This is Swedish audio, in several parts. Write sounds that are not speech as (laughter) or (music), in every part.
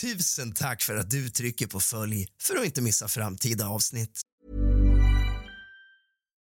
Tusen tack för att du trycker på följ för att inte missa framtida avsnitt.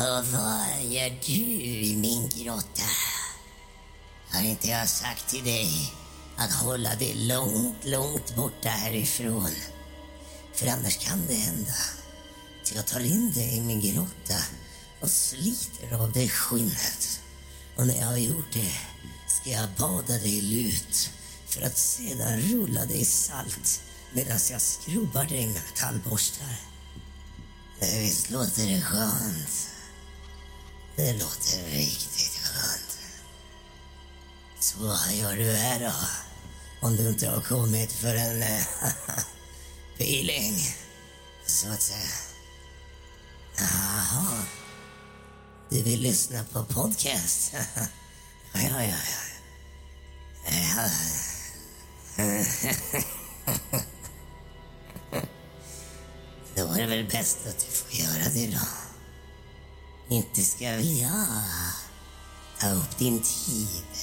Och vad gör du i min grotta? Har inte jag sagt till dig att hålla dig långt, långt borta härifrån? För annars kan det hända att jag tar in dig i min grotta och sliter av dig skinnet. Och när jag har gjort det ska jag bada dig i lut för att sedan rulla dig i salt medan jag skrubbar dig med metallborstar. Visst låter det skönt? Det låter riktigt skönt. Så vad gör du här då? Om du inte har kommit för en eh, (laughs) peeling, så att säga. Jaha. Du vill lyssna på podcast? (laughs) ja, ja, ja. ja. (laughs) Då är det väl bäst att du får göra det då. Inte ska väl jag ta upp din tid.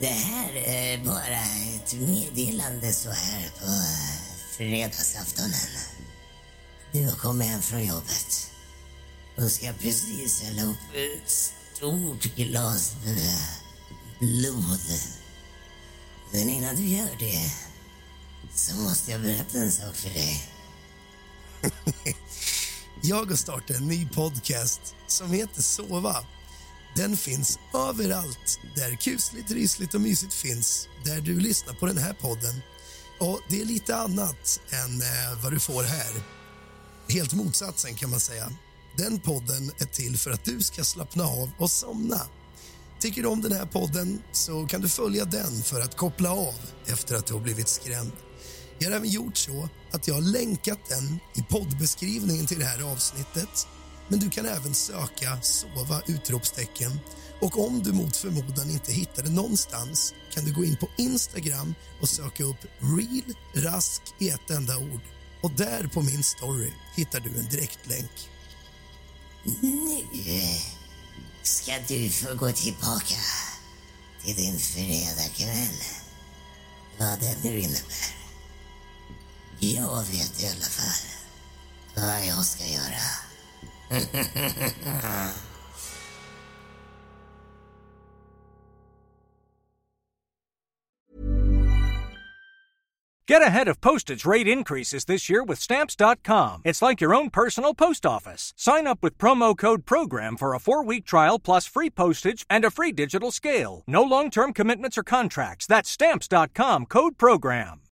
Det här är bara ett meddelande så här på fredagsaftonen. Du har kommit hem från jobbet och ska precis hälla upp ett stort glas blod. Men innan du gör det så måste jag berätta en sak för dig. (laughs) Jag har startat en ny podcast som heter Sova. Den finns överallt där kusligt, rysligt och mysigt finns, där du lyssnar på den här podden. Och det är lite annat än eh, vad du får här. Helt motsatsen kan man säga. Den podden är till för att du ska slappna av och somna. Tycker du om den här podden så kan du följa den för att koppla av efter att du har blivit skrämd. Jag har även gjort så att jag har länkat den i poddbeskrivningen till det här avsnittet. Men du kan även söka sova utropstecken och om du mot förmodan inte hittar det någonstans kan du gå in på Instagram och söka upp real rask i ett enda ord. Och där på min story hittar du en direktlänk. Nu ska du få gå tillbaka till din fredagkväll. Vad den nu innebär. Jag vet i alla fall vad jag ska göra. Get ahead of postage rate increases this year with Stamps.com. It's like your own personal post office. Sign up with promo code PROGRAM for a four week trial plus free postage and a free digital scale. No long term commitments or contracts. That's Stamps.com code PROGRAM.